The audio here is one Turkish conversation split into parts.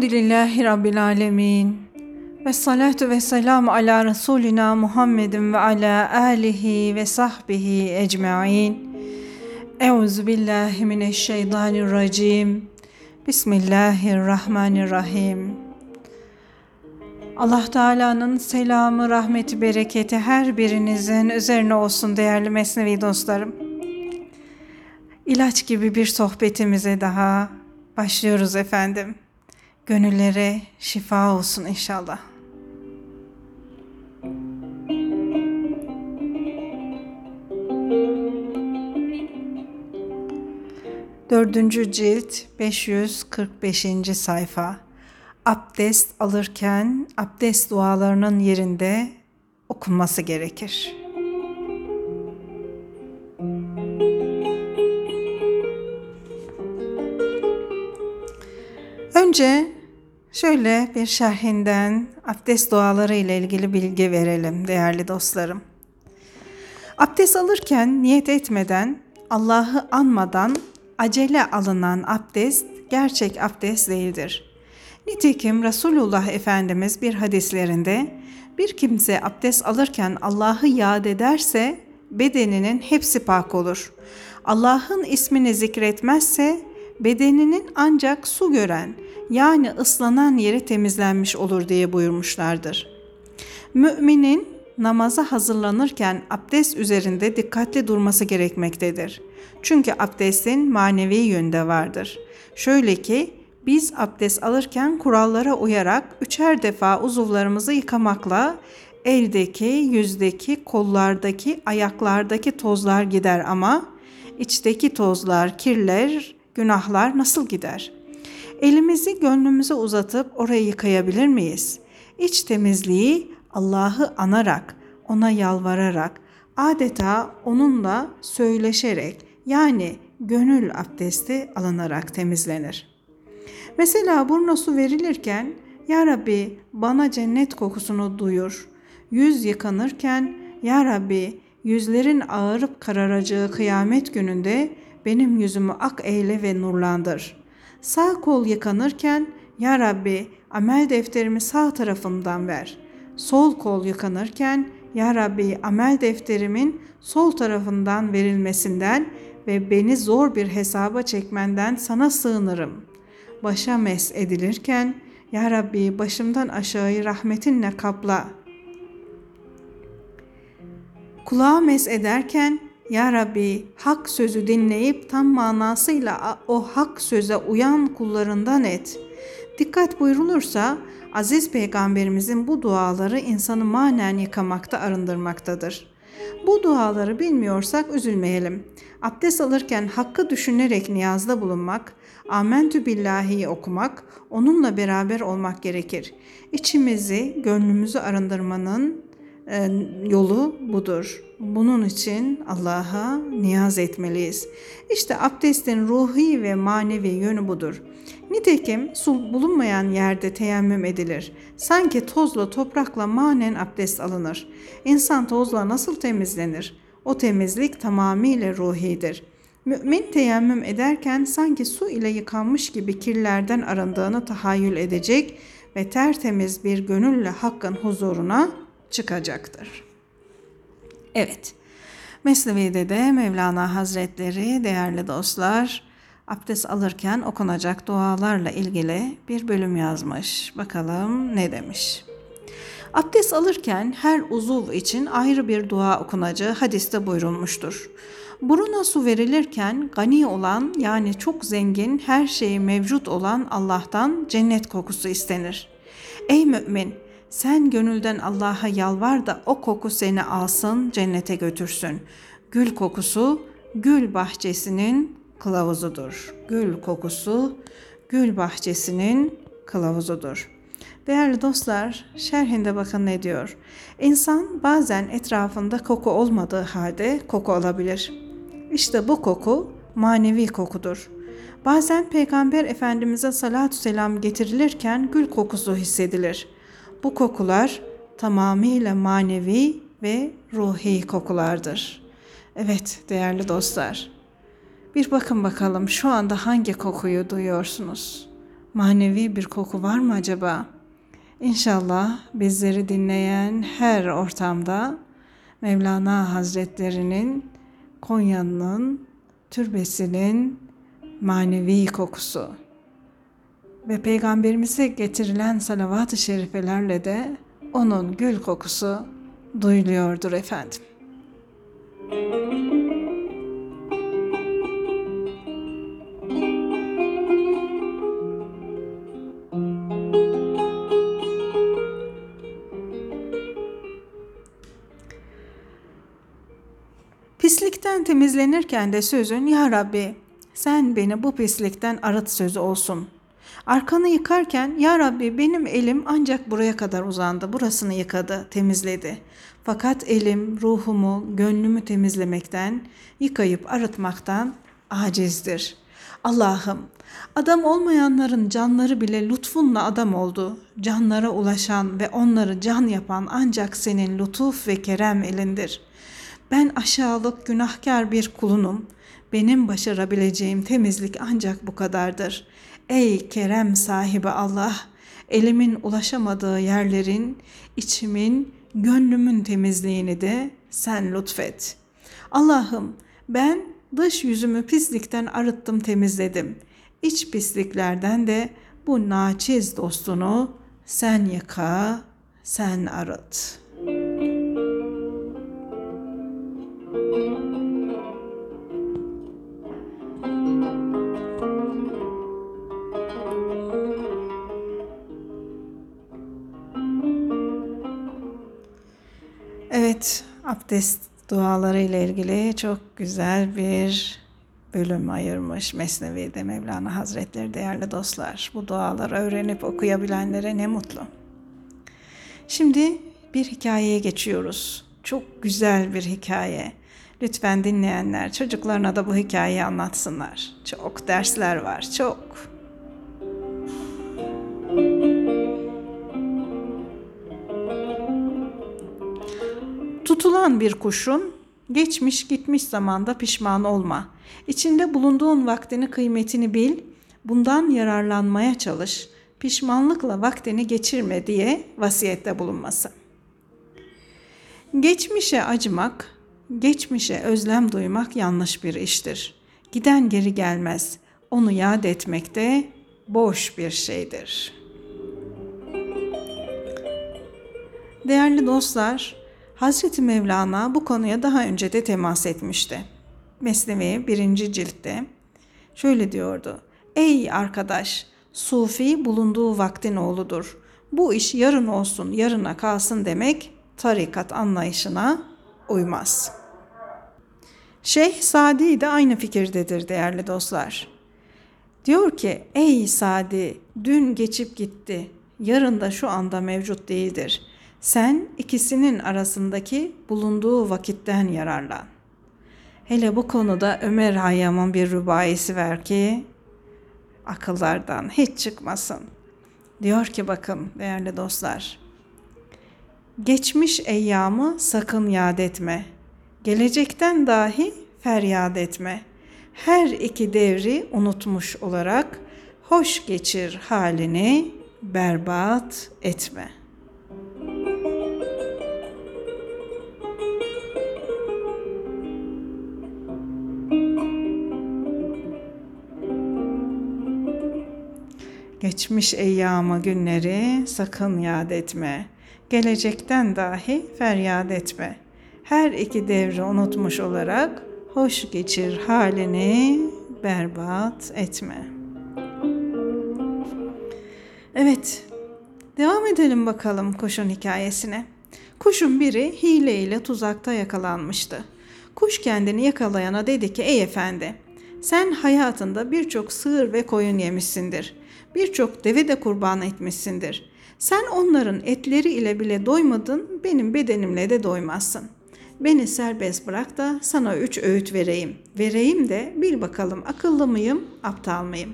Elhamdülillahi Rabbil Alemin. Ve salatu ve selamu ala Resulina Muhammedin ve ala alihi ve sahbihi ecma'in. Euzu billahi mineşşeytanirracim. Bismillahirrahmanirrahim. Allah Teala'nın selamı, rahmeti, bereketi her birinizin üzerine olsun değerli Mesnevi dostlarım. İlaç gibi bir sohbetimize daha başlıyoruz efendim. Gönüllere şifa olsun inşallah. Dördüncü cilt 545. sayfa. Abdest alırken abdest dualarının yerinde okunması gerekir. Önce şöyle bir şerhinden abdest duaları ile ilgili bilgi verelim değerli dostlarım. Abdest alırken niyet etmeden, Allah'ı anmadan acele alınan abdest gerçek abdest değildir. Nitekim Resulullah Efendimiz bir hadislerinde bir kimse abdest alırken Allah'ı yad ederse bedeninin hepsi pak olur. Allah'ın ismini zikretmezse bedeninin ancak su gören yani ıslanan yeri temizlenmiş olur diye buyurmuşlardır. Müminin namaza hazırlanırken abdest üzerinde dikkatli durması gerekmektedir. Çünkü abdestin manevi yönde vardır. Şöyle ki biz abdest alırken kurallara uyarak üçer defa uzuvlarımızı yıkamakla eldeki, yüzdeki, kollardaki, ayaklardaki tozlar gider ama içteki tozlar, kirler, günahlar nasıl gider? Elimizi gönlümüze uzatıp orayı yıkayabilir miyiz? İç temizliği Allah'ı anarak, ona yalvararak, adeta onunla söyleşerek yani gönül abdesti alınarak temizlenir. Mesela burna su verilirken Ya Rabbi bana cennet kokusunu duyur. Yüz yıkanırken Ya Rabbi yüzlerin ağırıp kararacağı kıyamet gününde benim yüzümü ak eyle ve nurlandır. Sağ kol yıkanırken Ya Rabbi amel defterimi sağ tarafımdan ver. Sol kol yıkanırken Ya Rabbi amel defterimin sol tarafından verilmesinden ve beni zor bir hesaba çekmenden sana sığınırım. Başa mes edilirken Ya Rabbi başımdan aşağıyı rahmetinle kapla. Kulağa mes ederken ya Rabbi hak sözü dinleyip tam manasıyla o hak söze uyan kullarından et. Dikkat buyurulursa aziz peygamberimizin bu duaları insanı manen yıkamakta arındırmaktadır. Bu duaları bilmiyorsak üzülmeyelim. Abdest alırken hakkı düşünerek niyazda bulunmak, Amentü billahi'yi okumak, onunla beraber olmak gerekir. İçimizi, gönlümüzü arındırmanın yolu budur. Bunun için Allah'a niyaz etmeliyiz. İşte abdestin ruhi ve manevi yönü budur. Nitekim su bulunmayan yerde teyemmüm edilir. Sanki tozla toprakla manen abdest alınır. İnsan tozla nasıl temizlenir? O temizlik tamamıyla ruhidir. Mümin teyemmüm ederken sanki su ile yıkanmış gibi kirlerden arındığını tahayyül edecek ve tertemiz bir gönülle Hakk'ın huzuruna çıkacaktır. Evet, Mesnevi'de de Mevlana Hazretleri değerli dostlar abdest alırken okunacak dualarla ilgili bir bölüm yazmış. Bakalım ne demiş. Abdest alırken her uzuv için ayrı bir dua okunacağı hadiste buyurulmuştur. Buruna su verilirken gani olan yani çok zengin her şeyi mevcut olan Allah'tan cennet kokusu istenir. Ey mümin! Sen gönülden Allah'a yalvar da o koku seni alsın, cennete götürsün. Gül kokusu gül bahçesinin kılavuzudur. Gül kokusu gül bahçesinin kılavuzudur. Değerli dostlar, şerhinde bakın ne diyor. İnsan bazen etrafında koku olmadığı halde koku alabilir. İşte bu koku manevi kokudur. Bazen Peygamber Efendimiz'e salatü selam getirilirken gül kokusu hissedilir.'' Bu kokular tamamıyla manevi ve ruhi kokulardır. Evet değerli dostlar. Bir bakın bakalım şu anda hangi kokuyu duyuyorsunuz? manevi bir koku var mı acaba? İnşallah bizleri dinleyen her ortamda Mevlana Hazretlerinin Konya'nın türbesinin manevi kokusu ve peygamberimize getirilen salavat-ı şerifelerle de onun gül kokusu duyuluyordur efendim. Pislikten temizlenirken de sözün Ya Rabbi sen beni bu pislikten arıt sözü olsun. Arkanı yıkarken Ya Rabbi benim elim ancak buraya kadar uzandı. Burasını yıkadı, temizledi. Fakat elim ruhumu, gönlümü temizlemekten, yıkayıp arıtmaktan acizdir. Allah'ım adam olmayanların canları bile lütfunla adam oldu. Canlara ulaşan ve onları can yapan ancak senin lütuf ve kerem elindir.'' Ben aşağılık günahkar bir kulunum. Benim başarabileceğim temizlik ancak bu kadardır. Ey kerem sahibi Allah, elimin ulaşamadığı yerlerin, içimin, gönlümün temizliğini de sen lütfet. Allah'ım ben dış yüzümü pislikten arıttım temizledim. İç pisliklerden de bu naçiz dostunu sen yıka, sen arıt.'' Evet, abdest duaları ile ilgili çok güzel bir bölüm ayırmış Mesnevi'de Mevlana Hazretleri değerli dostlar. Bu duaları öğrenip okuyabilenlere ne mutlu. Şimdi bir hikayeye geçiyoruz. Çok güzel bir hikaye. Lütfen dinleyenler çocuklarına da bu hikayeyi anlatsınlar. Çok dersler var, çok. Tutulan bir kuşun geçmiş gitmiş zamanda pişman olma. İçinde bulunduğun vaktini kıymetini bil, bundan yararlanmaya çalış, pişmanlıkla vaktini geçirme diye vasiyette bulunması. Geçmişe acımak, geçmişe özlem duymak yanlış bir iştir. Giden geri gelmez. Onu yad etmek de boş bir şeydir. Değerli dostlar, Hazreti Mevlana bu konuya daha önce de temas etmişti. Mesnevi birinci ciltte şöyle diyordu. Ey arkadaş, Sufi bulunduğu vaktin oğludur. Bu iş yarın olsun, yarına kalsın demek tarikat anlayışına uymaz. Şeyh Sadi de aynı fikirdedir değerli dostlar. Diyor ki ey Sadi dün geçip gitti yarın da şu anda mevcut değildir. Sen ikisinin arasındaki bulunduğu vakitten yararlan. Hele bu konuda Ömer Hayyam'ın bir rübayesi ver ki akıllardan hiç çıkmasın. Diyor ki bakın değerli dostlar. Geçmiş eyyamı sakın yad etme. Gelecekten dahi feryat etme. Her iki devri unutmuş olarak hoş geçir halini berbat etme.'' Geçmiş eyyamı günleri sakın yad etme. Gelecekten dahi feryat etme. Her iki devri unutmuş olarak hoş geçir halini berbat etme. Evet, devam edelim bakalım kuşun hikayesine. Kuşun biri hile ile tuzakta yakalanmıştı. Kuş kendini yakalayana dedi ki ey efendi sen hayatında birçok sığır ve koyun yemişsindir birçok deve de kurban etmişsindir. Sen onların etleri ile bile doymadın, benim bedenimle de doymazsın. Beni serbest bırak da sana üç öğüt vereyim. Vereyim de bil bakalım akıllı mıyım, aptal mıyım?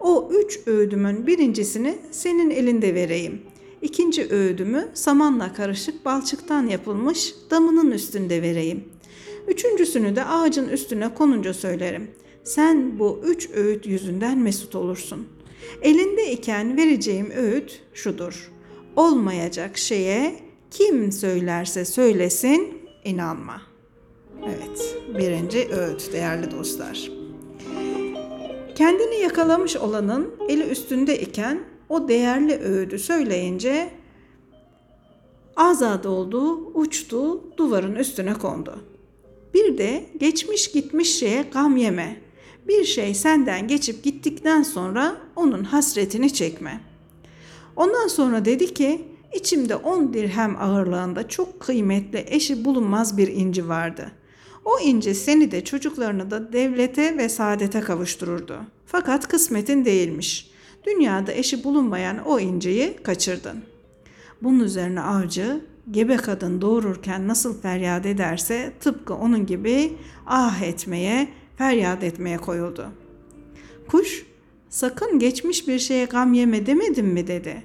O üç öğüdümün birincisini senin elinde vereyim. İkinci öğüdümü samanla karışık balçıktan yapılmış damının üstünde vereyim. Üçüncüsünü de ağacın üstüne konunca söylerim. Sen bu üç öğüt yüzünden mesut olursun. Elinde iken vereceğim öğüt şudur. Olmayacak şeye kim söylerse söylesin inanma. Evet, birinci öğüt değerli dostlar. Kendini yakalamış olanın eli üstünde iken o değerli öğüdü söyleyince azad oldu, uçtu, duvarın üstüne kondu. Bir de geçmiş gitmiş şeye gam yeme. Bir şey senden geçip gittikten sonra onun hasretini çekme. Ondan sonra dedi ki, içimde on dirhem ağırlığında çok kıymetli eşi bulunmaz bir inci vardı. O inci seni de çocuklarını da devlete ve saadete kavuştururdu. Fakat kısmetin değilmiş. Dünyada eşi bulunmayan o inciyi kaçırdın. Bunun üzerine avcı gebe kadın doğururken nasıl feryat ederse tıpkı onun gibi ah etmeye, feryat etmeye koyuldu. Kuş, sakın geçmiş bir şeye gam yeme demedim mi dedi.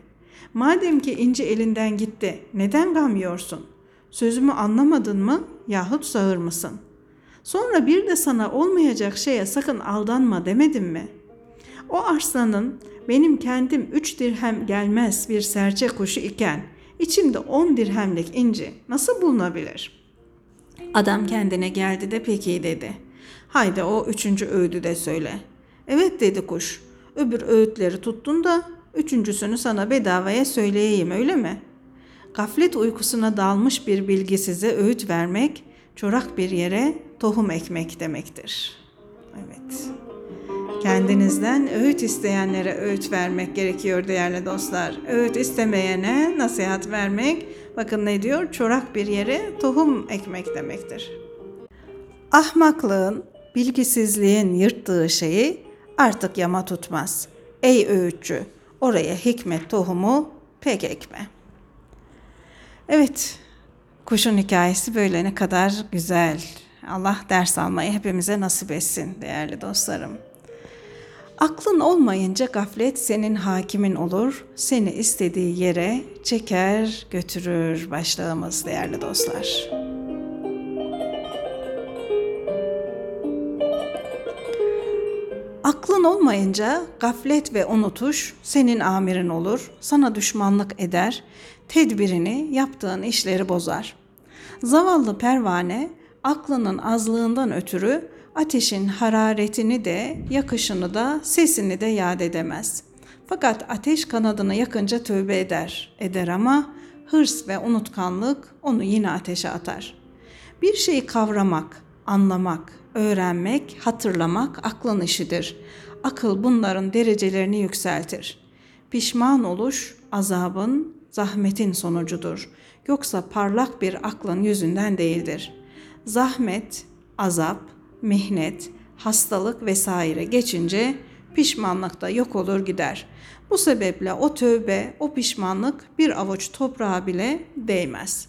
Madem ki inci elinden gitti, neden gam yiyorsun? Sözümü anlamadın mı yahut sağır mısın? Sonra bir de sana olmayacak şeye sakın aldanma demedim mi? O arslanın benim kendim üç dirhem gelmez bir serçe kuşu iken içimde on dirhemlik inci nasıl bulunabilir? Adam kendine geldi de peki dedi. Haydi o üçüncü öğüdü de söyle. Evet dedi kuş. Öbür öğütleri tuttun da üçüncüsünü sana bedavaya söyleyeyim öyle mi? Gaflet uykusuna dalmış bir bilgisize öğüt vermek, çorak bir yere tohum ekmek demektir. Evet. Kendinizden öğüt isteyenlere öğüt vermek gerekiyor değerli dostlar. Öğüt istemeyene nasihat vermek, bakın ne diyor? Çorak bir yere tohum ekmek demektir. Ahmaklığın, bilgisizliğin yırttığı şeyi artık yama tutmaz. Ey öğütçü, oraya hikmet tohumu pek ekme. Evet, kuşun hikayesi böyle ne kadar güzel. Allah ders almayı hepimize nasip etsin değerli dostlarım. Aklın olmayınca gaflet senin hakimin olur, seni istediği yere çeker götürür başlığımız değerli dostlar. Aklın olmayınca gaflet ve unutuş senin amirin olur, sana düşmanlık eder, tedbirini yaptığın işleri bozar. Zavallı pervane aklının azlığından ötürü ateşin hararetini de, yakışını da, sesini de yad edemez. Fakat ateş kanadını yakınca tövbe eder, eder ama hırs ve unutkanlık onu yine ateşe atar. Bir şeyi kavramak, anlamak, öğrenmek, hatırlamak aklın işidir. Akıl bunların derecelerini yükseltir. Pişman oluş azabın, zahmetin sonucudur. Yoksa parlak bir aklın yüzünden değildir. Zahmet, azap, mihnet, hastalık vesaire geçince pişmanlık da yok olur gider. Bu sebeple o tövbe, o pişmanlık bir avuç toprağa bile değmez.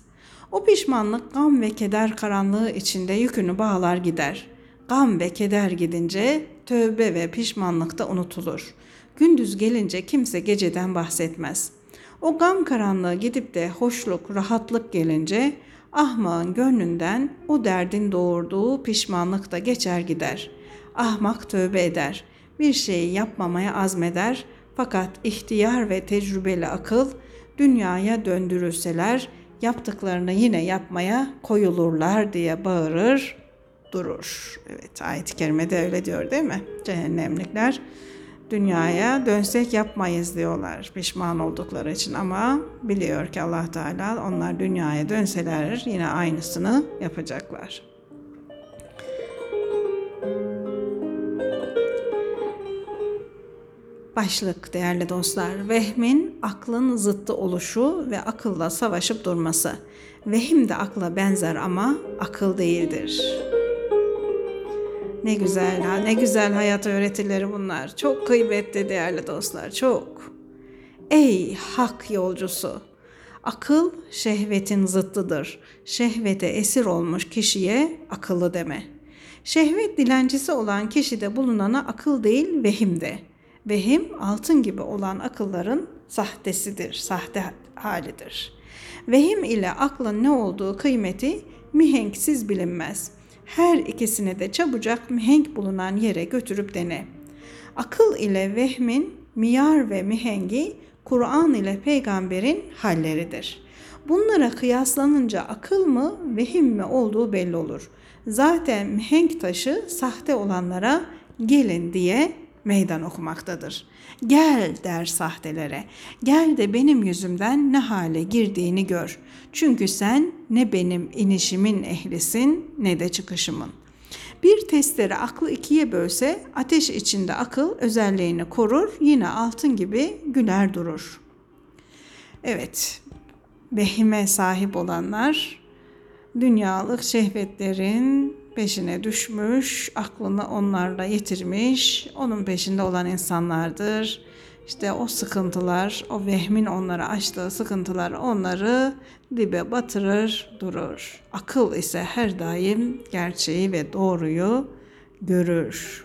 O pişmanlık gam ve keder karanlığı içinde yükünü bağlar gider. Gam ve keder gidince tövbe ve pişmanlık da unutulur. Gündüz gelince kimse geceden bahsetmez. O gam karanlığı gidip de hoşluk, rahatlık gelince ahmağın gönlünden o derdin doğurduğu pişmanlık da geçer gider. Ahmak tövbe eder. Bir şeyi yapmamaya azmeder. Fakat ihtiyar ve tecrübeli akıl dünyaya döndürülseler yaptıklarını yine yapmaya koyulurlar diye bağırır durur. Evet ayet-i kerimede öyle diyor değil mi? Cehennemlikler dünyaya dönsek yapmayız diyorlar pişman oldukları için ama biliyor ki Allah Teala onlar dünyaya dönseler yine aynısını yapacaklar. Başlık değerli dostlar. Vehmin aklın zıttı oluşu ve akılla savaşıp durması. Vehim de akla benzer ama akıl değildir. Ne güzel ha, ne güzel hayat öğretileri bunlar. Çok kıymetli değerli dostlar, çok. Ey hak yolcusu! Akıl şehvetin zıttıdır. Şehvete esir olmuş kişiye akıllı deme. Şehvet dilencisi olan kişide bulunana akıl değil vehim de. Vehim altın gibi olan akılların sahtesidir, sahte halidir. Vehim ile aklın ne olduğu kıymeti mihenksiz bilinmez.'' Her ikisini de çabucak mihenk bulunan yere götürüp dene. Akıl ile vehmin miyar ve mihengi Kur'an ile peygamberin halleridir. Bunlara kıyaslanınca akıl mı, vehim mi olduğu belli olur. Zaten mihenk taşı sahte olanlara gelin diye meydan okumaktadır. Gel der sahtelere. Gel de benim yüzümden ne hale girdiğini gör. Çünkü sen ne benim inişimin ehlisin ne de çıkışımın. Bir testere aklı ikiye bölse ateş içinde akıl özelliğini korur yine altın gibi güler durur. Evet, vehime sahip olanlar dünyalık şehvetlerin peşine düşmüş, aklını onlarla yitirmiş, onun peşinde olan insanlardır. İşte o sıkıntılar, o vehmin onlara açtığı sıkıntılar onları dibe batırır durur. Akıl ise her daim gerçeği ve doğruyu görür.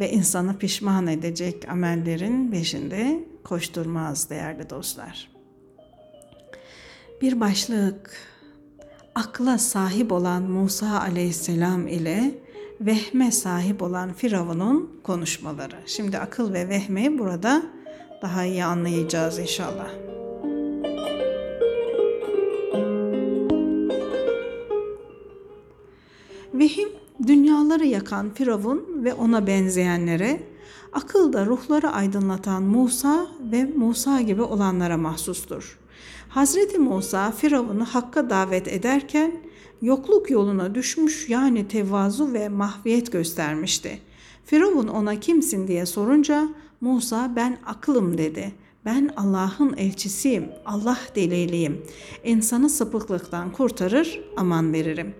Ve insanı pişman edecek amellerin peşinde koşturmaz değerli dostlar. Bir başlık akla sahip olan Musa aleyhisselam ile vehme sahip olan Firavun'un konuşmaları. Şimdi akıl ve vehmi burada daha iyi anlayacağız inşallah. Vehim dünyaları yakan Firavun ve ona benzeyenlere, akılda ruhları aydınlatan Musa ve Musa gibi olanlara mahsustur. Hazreti Musa Firavun'u Hakk'a davet ederken yokluk yoluna düşmüş yani tevazu ve mahviyet göstermişti. Firavun ona kimsin diye sorunca Musa ben aklım dedi. Ben Allah'ın elçisiyim, Allah deliliyim. İnsanı sapıklıktan kurtarır, aman veririm.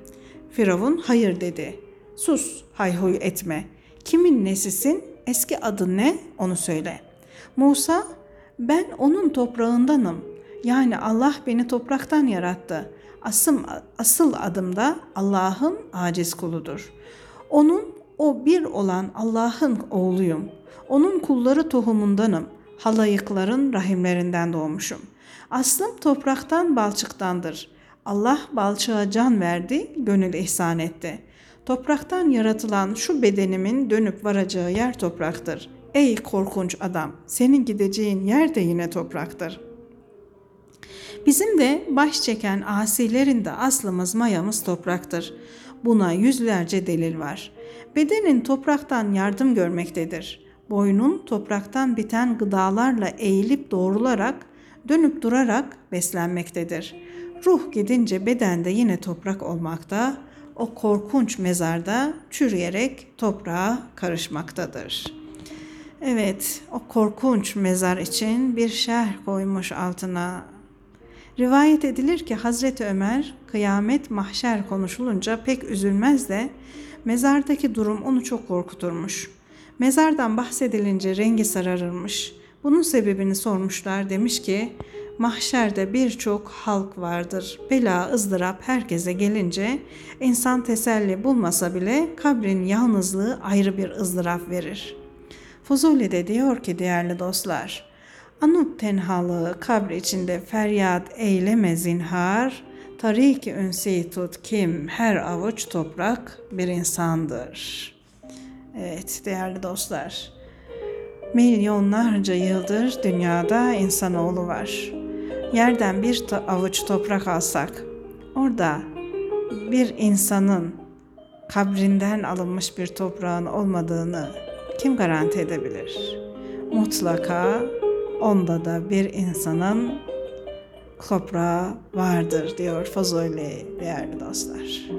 Firavun hayır dedi. Sus, hayhuy etme. Kimin nesisin, eski adın ne, onu söyle. Musa, ben onun toprağındanım. Yani Allah beni topraktan yarattı. Asım, asıl adım da Allah'ın aciz kuludur. Onun o bir olan Allah'ın oğluyum. Onun kulları tohumundanım. Halayıkların rahimlerinden doğmuşum. Aslım topraktan balçıktandır. Allah balçığa can verdi, gönül ihsan etti. Topraktan yaratılan şu bedenimin dönüp varacağı yer topraktır. Ey korkunç adam, senin gideceğin yer de yine topraktır.'' Bizim de baş çeken asilerin de aslımız mayamız topraktır. Buna yüzlerce delil var. Bedenin topraktan yardım görmektedir. Boynun topraktan biten gıdalarla eğilip doğrularak, dönüp durarak beslenmektedir. Ruh gidince bedende yine toprak olmakta, o korkunç mezarda çürüyerek toprağa karışmaktadır. Evet, o korkunç mezar için bir şerh koymuş altına Rivayet edilir ki Hazreti Ömer kıyamet mahşer konuşulunca pek üzülmez de mezardaki durum onu çok korkuturmuş. Mezardan bahsedilince rengi sararırmış. Bunun sebebini sormuşlar demiş ki mahşerde birçok halk vardır. Bela, ızdırap herkese gelince insan teselli bulmasa bile kabrin yalnızlığı ayrı bir ızdırap verir. Fuzuli de diyor ki değerli dostlar, Anut tenhalığı kabr içinde feryat eyleme zinhar, Tariki ünsi tut kim her avuç toprak bir insandır. Evet değerli dostlar, milyonlarca yıldır dünyada insanoğlu var. Yerden bir avuç toprak alsak, orada bir insanın kabrinden alınmış bir toprağın olmadığını kim garanti edebilir? Mutlaka onda da bir insanın toprağı vardır diyor Fazoli değerli dostlar.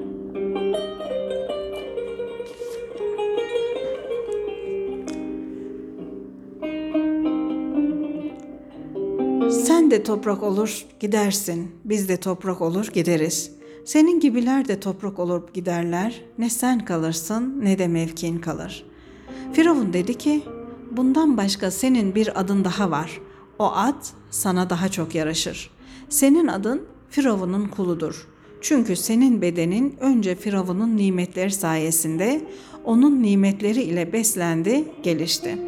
Sen de toprak olur gidersin, biz de toprak olur gideriz. Senin gibiler de toprak olup giderler, ne sen kalırsın ne de mevkin kalır. Firavun dedi ki, bundan başka senin bir adın daha var. O ad sana daha çok yaraşır. Senin adın Firavun'un kuludur. Çünkü senin bedenin önce Firavun'un nimetleri sayesinde onun nimetleri ile beslendi, gelişti.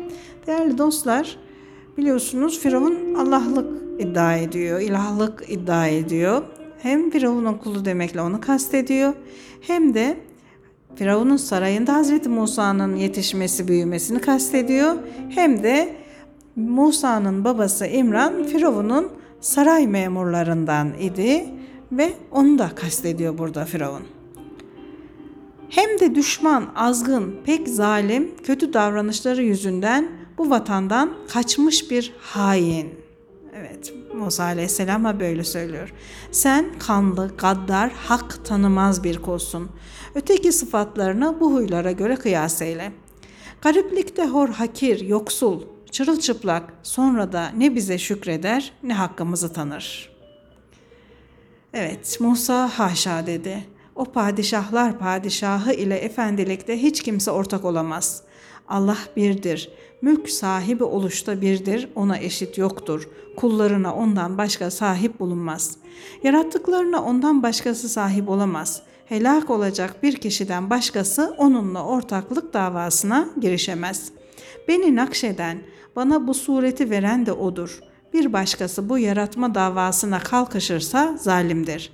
Değerli dostlar, biliyorsunuz Firavun Allah'lık iddia ediyor, ilahlık iddia ediyor. Hem Firavun'un kulu demekle onu kastediyor hem de Firavun'un sarayında Hazreti Musa'nın yetişmesi, büyümesini kastediyor. Hem de Musa'nın babası İmran Firavun'un saray memurlarından idi ve onu da kastediyor burada Firavun. Hem de düşman, azgın, pek zalim, kötü davranışları yüzünden bu vatandan kaçmış bir hain. Evet, Musa Aleyhisselam'a böyle söylüyor. Sen kanlı, gaddar, hak tanımaz bir kulsun. Öteki sıfatlarını bu huylara göre kıyas eyle. Gariplikte hor hakir, yoksul, çırılçıplak, sonra da ne bize şükreder ne hakkımızı tanır. Evet, Musa haşa dedi. O padişahlar padişahı ile efendilikte hiç kimse ortak olamaz. Allah birdir. Mülk sahibi oluşta birdir, ona eşit yoktur. Kullarına ondan başka sahip bulunmaz. Yarattıklarına ondan başkası sahip olamaz. Helak olacak bir kişiden başkası onunla ortaklık davasına girişemez. Beni nakşeden, bana bu sureti veren de odur. Bir başkası bu yaratma davasına kalkışırsa zalimdir.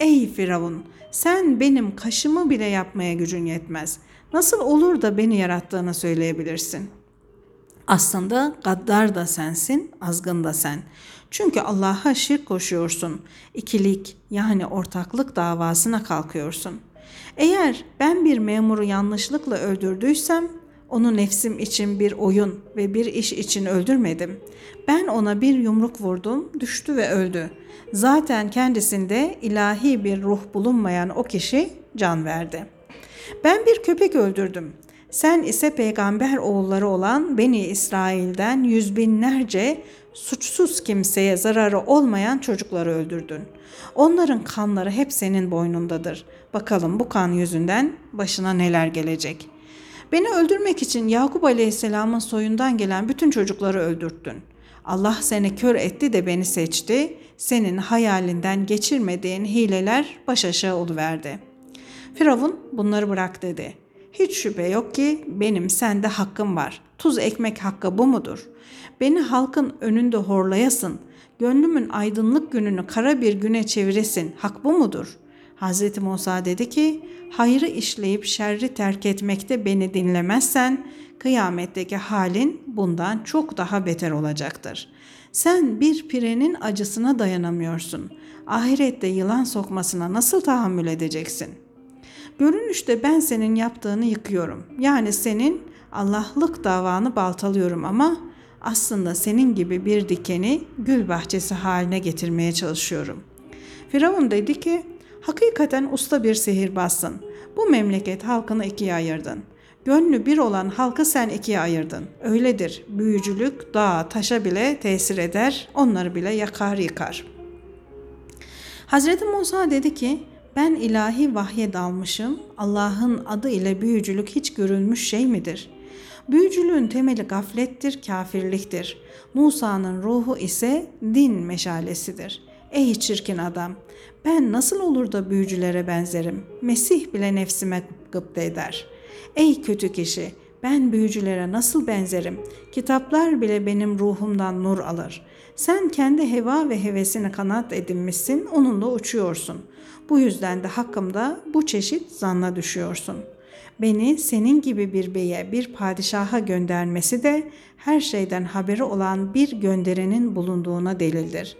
Ey Firavun, sen benim kaşımı bile yapmaya gücün yetmez. Nasıl olur da beni yarattığını söyleyebilirsin? Aslında gaddar da sensin, azgın da sen. Çünkü Allah'a şirk koşuyorsun. İkilik yani ortaklık davasına kalkıyorsun. Eğer ben bir memuru yanlışlıkla öldürdüysem onu nefsim için bir oyun ve bir iş için öldürmedim. Ben ona bir yumruk vurdum, düştü ve öldü. Zaten kendisinde ilahi bir ruh bulunmayan o kişi can verdi. Ben bir köpek öldürdüm. Sen ise peygamber oğulları olan Beni İsrail'den yüz binlerce suçsuz kimseye zararı olmayan çocukları öldürdün. Onların kanları hep senin boynundadır. Bakalım bu kan yüzünden başına neler gelecek. Beni öldürmek için Yakup Aleyhisselam'ın soyundan gelen bütün çocukları öldürttün. Allah seni kör etti de beni seçti. Senin hayalinden geçirmediğin hileler baş aşağı oluverdi. Firavun bunları bırak dedi. Hiç şüphe yok ki benim sende hakkım var. Tuz ekmek hakkı bu mudur? Beni halkın önünde horlayasın. Gönlümün aydınlık gününü kara bir güne çeviresin. Hak bu mudur? Hz. Musa dedi ki, hayrı işleyip şerri terk etmekte beni dinlemezsen, kıyametteki halin bundan çok daha beter olacaktır. Sen bir pirenin acısına dayanamıyorsun. Ahirette yılan sokmasına nasıl tahammül edeceksin? Görünüşte ben senin yaptığını yıkıyorum. Yani senin Allah'lık davanı baltalıyorum ama aslında senin gibi bir dikeni gül bahçesi haline getirmeye çalışıyorum. Firavun dedi ki, hakikaten usta bir sihirbazsın. Bu memleket halkını ikiye ayırdın. Gönlü bir olan halkı sen ikiye ayırdın. Öyledir. Büyücülük dağa, taşa bile tesir eder, onları bile yakar yıkar. Hazreti Musa dedi ki, ben ilahi vahye dalmışım. Allah'ın adı ile büyücülük hiç görülmüş şey midir? Büyücülüğün temeli gaflettir, kafirliktir. Musa'nın ruhu ise din meşalesidir. Ey çirkin adam, ben nasıl olur da büyücülere benzerim? Mesih bile nefsime gıpta eder. Ey kötü kişi, ben büyücülere nasıl benzerim? Kitaplar bile benim ruhumdan nur alır. Sen kendi heva ve hevesini kanat edinmişsin, onunla uçuyorsun. Bu yüzden de hakkımda bu çeşit zanna düşüyorsun. Beni senin gibi bir beye, bir padişaha göndermesi de her şeyden haberi olan bir gönderenin bulunduğuna delildir.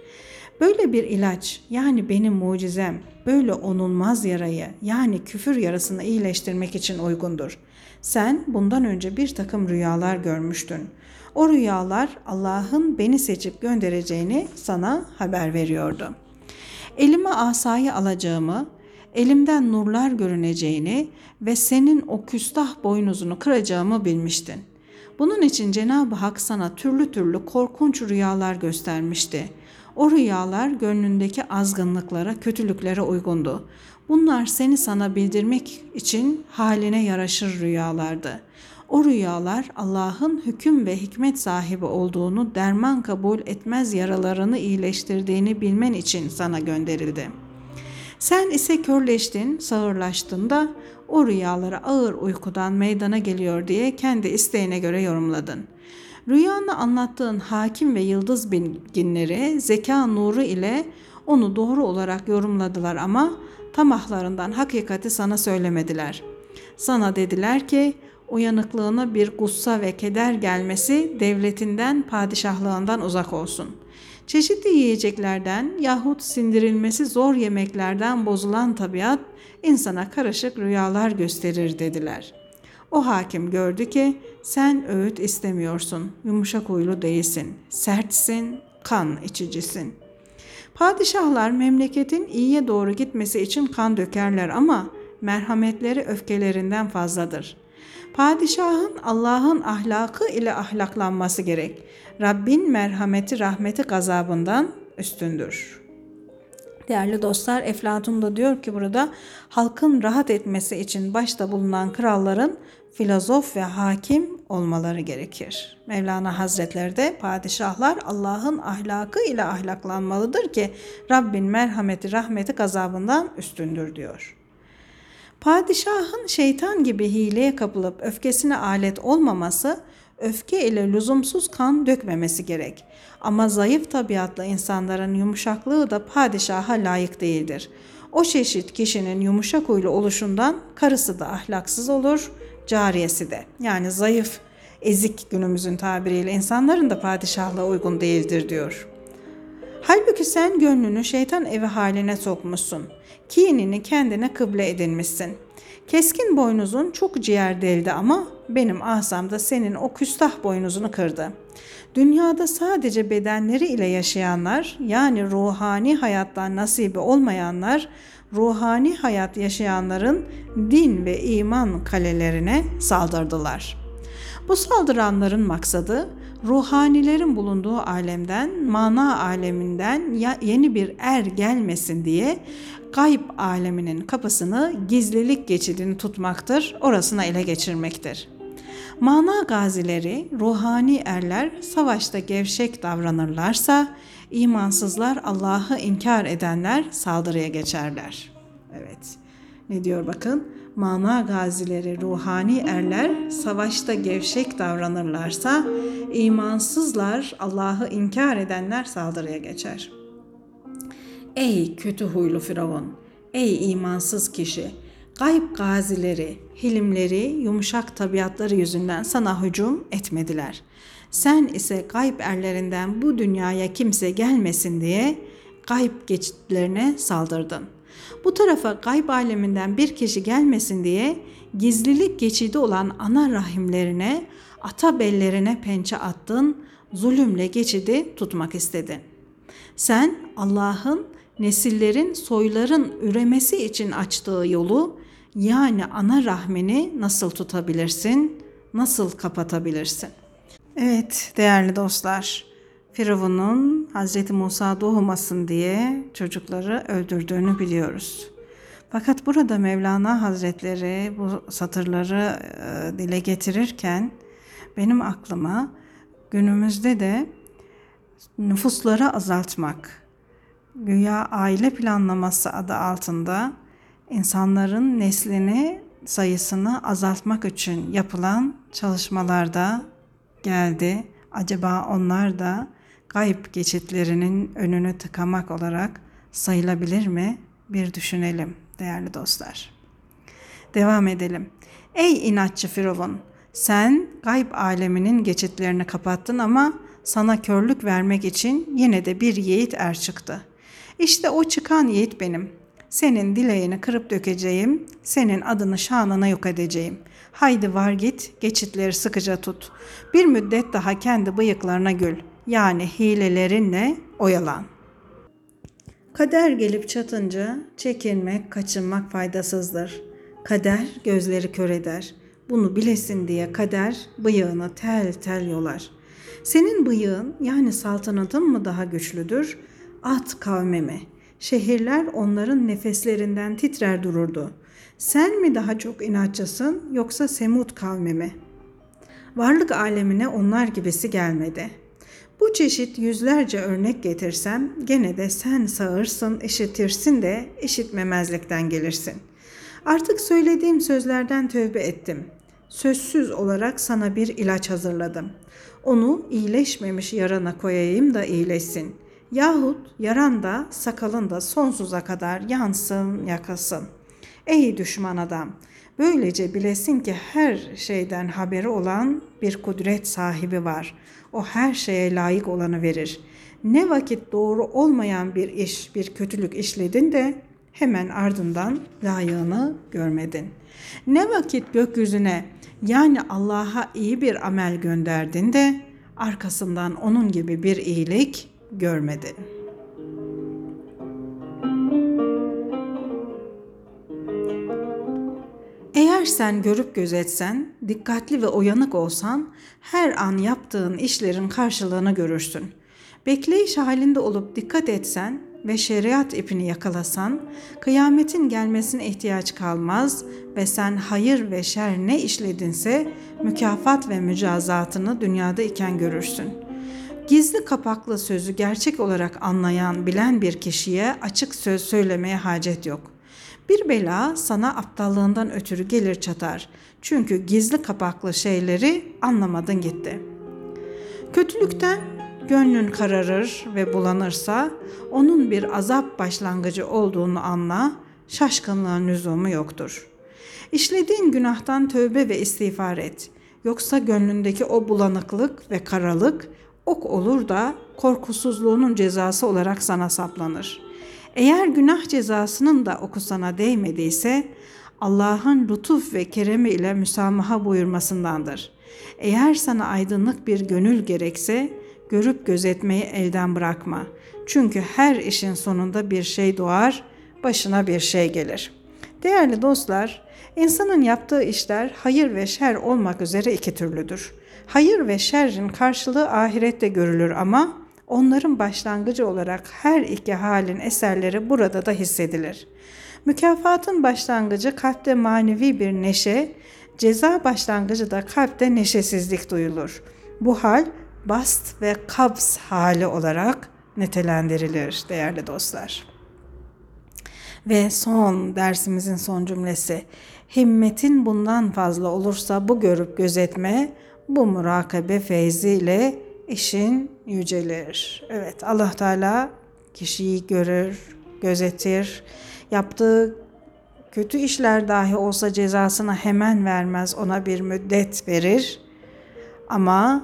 Böyle bir ilaç yani benim mucizem böyle onulmaz yarayı yani küfür yarasını iyileştirmek için uygundur. Sen bundan önce bir takım rüyalar görmüştün. O rüyalar Allah'ın beni seçip göndereceğini sana haber veriyordu. Elime asayı alacağımı, elimden nurlar görüneceğini ve senin o küstah boynuzunu kıracağımı bilmiştin. Bunun için Cenab-ı Hak sana türlü türlü korkunç rüyalar göstermişti. O rüyalar gönlündeki azgınlıklara, kötülüklere uygundu. Bunlar seni sana bildirmek için haline yaraşır rüyalardı. O rüyalar Allah'ın hüküm ve hikmet sahibi olduğunu, derman kabul etmez yaralarını iyileştirdiğini bilmen için sana gönderildi. Sen ise körleştin, sağırlaştın da o rüyaları ağır uykudan meydana geliyor diye kendi isteğine göre yorumladın. Rüyanı anlattığın hakim ve yıldız bilginleri zeka nuru ile onu doğru olarak yorumladılar ama tamahlarından hakikati sana söylemediler. Sana dediler ki uyanıklığına bir gussa ve keder gelmesi devletinden, padişahlığından uzak olsun. Çeşitli yiyeceklerden yahut sindirilmesi zor yemeklerden bozulan tabiat insana karışık rüyalar gösterir dediler. O hakim gördü ki sen öğüt istemiyorsun, yumuşak huylu değilsin, sertsin, kan içicisin. Padişahlar memleketin iyiye doğru gitmesi için kan dökerler ama merhametleri öfkelerinden fazladır. Padişahın Allah'ın ahlakı ile ahlaklanması gerek. Rabbin merhameti rahmeti gazabından üstündür. Değerli dostlar Eflatun da diyor ki burada halkın rahat etmesi için başta bulunan kralların filozof ve hakim olmaları gerekir. Mevlana Hazretleri de padişahlar Allah'ın ahlakı ile ahlaklanmalıdır ki Rabbin merhameti rahmeti gazabından üstündür diyor. Padişahın şeytan gibi hileye kapılıp öfkesine alet olmaması, öfke ile lüzumsuz kan dökmemesi gerek. Ama zayıf tabiatlı insanların yumuşaklığı da padişaha layık değildir. O çeşit kişinin yumuşak huylu oluşundan karısı da ahlaksız olur, cariyesi de. Yani zayıf, ezik günümüzün tabiriyle insanların da padişahlığa uygun değildir diyor. Halbuki sen gönlünü şeytan evi haline sokmuşsun. Kinini kendine kıble edinmişsin. Keskin boynuzun çok ciğer deldi ama benim asam da senin o küstah boynuzunu kırdı. Dünyada sadece bedenleri ile yaşayanlar yani ruhani hayattan nasibi olmayanlar ruhani hayat yaşayanların din ve iman kalelerine saldırdılar. Bu saldıranların maksadı ruhanilerin bulunduğu alemden, mana aleminden yeni bir er gelmesin diye gayb aleminin kapısını gizlilik geçidini tutmaktır, orasına ele geçirmektir. Mana gazileri, ruhani erler savaşta gevşek davranırlarsa, imansızlar Allah'ı inkar edenler saldırıya geçerler. Evet. Ne diyor bakın? Mana gazileri, ruhani erler savaşta gevşek davranırlarsa, imansızlar Allah'ı inkar edenler saldırıya geçer. Ey kötü huylu Firavun! Ey imansız kişi! Gayb gazileri, hilimleri, yumuşak tabiatları yüzünden sana hücum etmediler. Sen ise gayb erlerinden bu dünyaya kimse gelmesin diye gayb geçitlerine saldırdın. Bu tarafa gayb aleminden bir kişi gelmesin diye gizlilik geçidi olan ana rahimlerine, ata bellerine pençe attın, zulümle geçidi tutmak istedin. Sen Allah'ın nesillerin, soyların üremesi için açtığı yolu yani ana rahmini nasıl tutabilirsin, nasıl kapatabilirsin? Evet değerli dostlar, Firavun'un Hz. Musa doğmasın diye çocukları öldürdüğünü biliyoruz. Fakat burada Mevlana Hazretleri bu satırları e, dile getirirken benim aklıma günümüzde de nüfusları azaltmak, güya aile planlaması adı altında insanların neslini sayısını azaltmak için yapılan çalışmalarda geldi. Acaba onlar da gayb geçitlerinin önünü tıkamak olarak sayılabilir mi? Bir düşünelim değerli dostlar. Devam edelim. Ey inatçı Firavun, sen gayb aleminin geçitlerini kapattın ama sana körlük vermek için yine de bir yiğit er çıktı. İşte o çıkan yiğit benim. Senin dileğini kırıp dökeceğim, senin adını şanına yok edeceğim. Haydi var git, geçitleri sıkıca tut. Bir müddet daha kendi bıyıklarına gül. Yani hilelerinle oyalan. Kader gelip çatınca çekinmek, kaçınmak faydasızdır. Kader gözleri kör eder. Bunu bilesin diye kader bıyığını tel tel yolar. Senin bıyığın yani saltanatın mı daha güçlüdür? At kavmi mi? Şehirler onların nefeslerinden titrer dururdu. Sen mi daha çok inatçısın yoksa Semud kavmi mi? Varlık alemine onlar gibisi gelmedi. Bu çeşit yüzlerce örnek getirsem gene de sen sağırsın, işitirsin de işitmemezlikten gelirsin. Artık söylediğim sözlerden tövbe ettim. Sözsüz olarak sana bir ilaç hazırladım. Onu iyileşmemiş yarana koyayım da iyileşsin. Yahut yaran da sakalın da sonsuza kadar yansın yakasın. Ey düşman adam! Böylece bilesin ki her şeyden haberi olan bir kudret sahibi var. O her şeye layık olanı verir. Ne vakit doğru olmayan bir iş, bir kötülük işledin de hemen ardından layığını görmedin. Ne vakit gökyüzüne yani Allah'a iyi bir amel gönderdin de arkasından onun gibi bir iyilik görmedin. Eğer sen görüp gözetsen, dikkatli ve uyanık olsan her an yaptığın işlerin karşılığını görürsün. Bekleyiş halinde olup dikkat etsen ve şeriat ipini yakalasan, kıyametin gelmesine ihtiyaç kalmaz ve sen hayır ve şer ne işledinse mükafat ve mücazatını dünyada iken görürsün. Gizli kapaklı sözü gerçek olarak anlayan, bilen bir kişiye açık söz söylemeye hacet yok. Bir bela sana aptallığından ötürü gelir çatar. Çünkü gizli kapaklı şeyleri anlamadın gitti. Kötülükten gönlün kararır ve bulanırsa onun bir azap başlangıcı olduğunu anla, şaşkınlığın lüzumu yoktur. İşlediğin günahtan tövbe ve istiğfar et. Yoksa gönlündeki o bulanıklık ve karalık ok olur da korkusuzluğunun cezası olarak sana saplanır. Eğer günah cezasının da oku sana değmediyse Allah'ın lütuf ve keremi ile müsamaha buyurmasındandır. Eğer sana aydınlık bir gönül gerekse görüp gözetmeyi elden bırakma. Çünkü her işin sonunda bir şey doğar, başına bir şey gelir. Değerli dostlar, insanın yaptığı işler hayır ve şer olmak üzere iki türlüdür. Hayır ve şerrin karşılığı ahirette görülür ama onların başlangıcı olarak her iki halin eserleri burada da hissedilir. Mükafatın başlangıcı kalpte manevi bir neşe, ceza başlangıcı da kalpte neşesizlik duyulur. Bu hal bast ve kabz hali olarak nitelendirilir değerli dostlar. Ve son dersimizin son cümlesi. Himmetin bundan fazla olursa bu görüp gözetme, bu murakabe feyziyle işin yücelir. Evet Allah Teala kişiyi görür, gözetir. Yaptığı kötü işler dahi olsa cezasını hemen vermez, ona bir müddet verir. Ama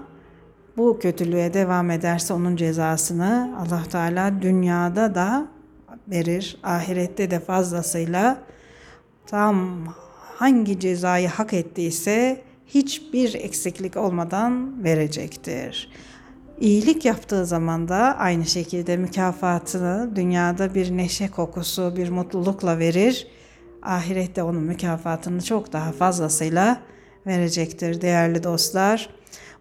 bu kötülüğe devam ederse onun cezasını Allah Teala dünyada da verir, ahirette de fazlasıyla tam hangi cezayı hak ettiyse hiçbir eksiklik olmadan verecektir. İyilik yaptığı zaman da aynı şekilde mükafatını dünyada bir neşe kokusu, bir mutlulukla verir. Ahirette onun mükafatını çok daha fazlasıyla verecektir değerli dostlar.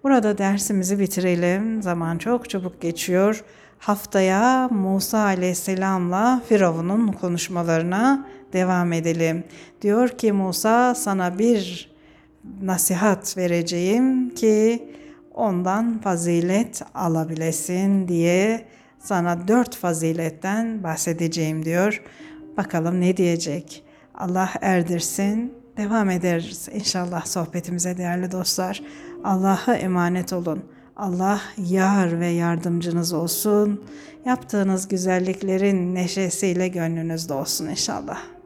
Burada dersimizi bitirelim. Zaman çok çabuk geçiyor. Haftaya Musa aleyhisselamla Firavun'un konuşmalarına devam edelim. Diyor ki Musa sana bir nasihat vereceğim ki ondan fazilet alabilesin diye sana dört faziletten bahsedeceğim diyor. Bakalım ne diyecek? Allah erdirsin. Devam ederiz inşallah sohbetimize değerli dostlar. Allah'a emanet olun. Allah yar ve yardımcınız olsun. Yaptığınız güzelliklerin neşesiyle gönlünüzde olsun inşallah.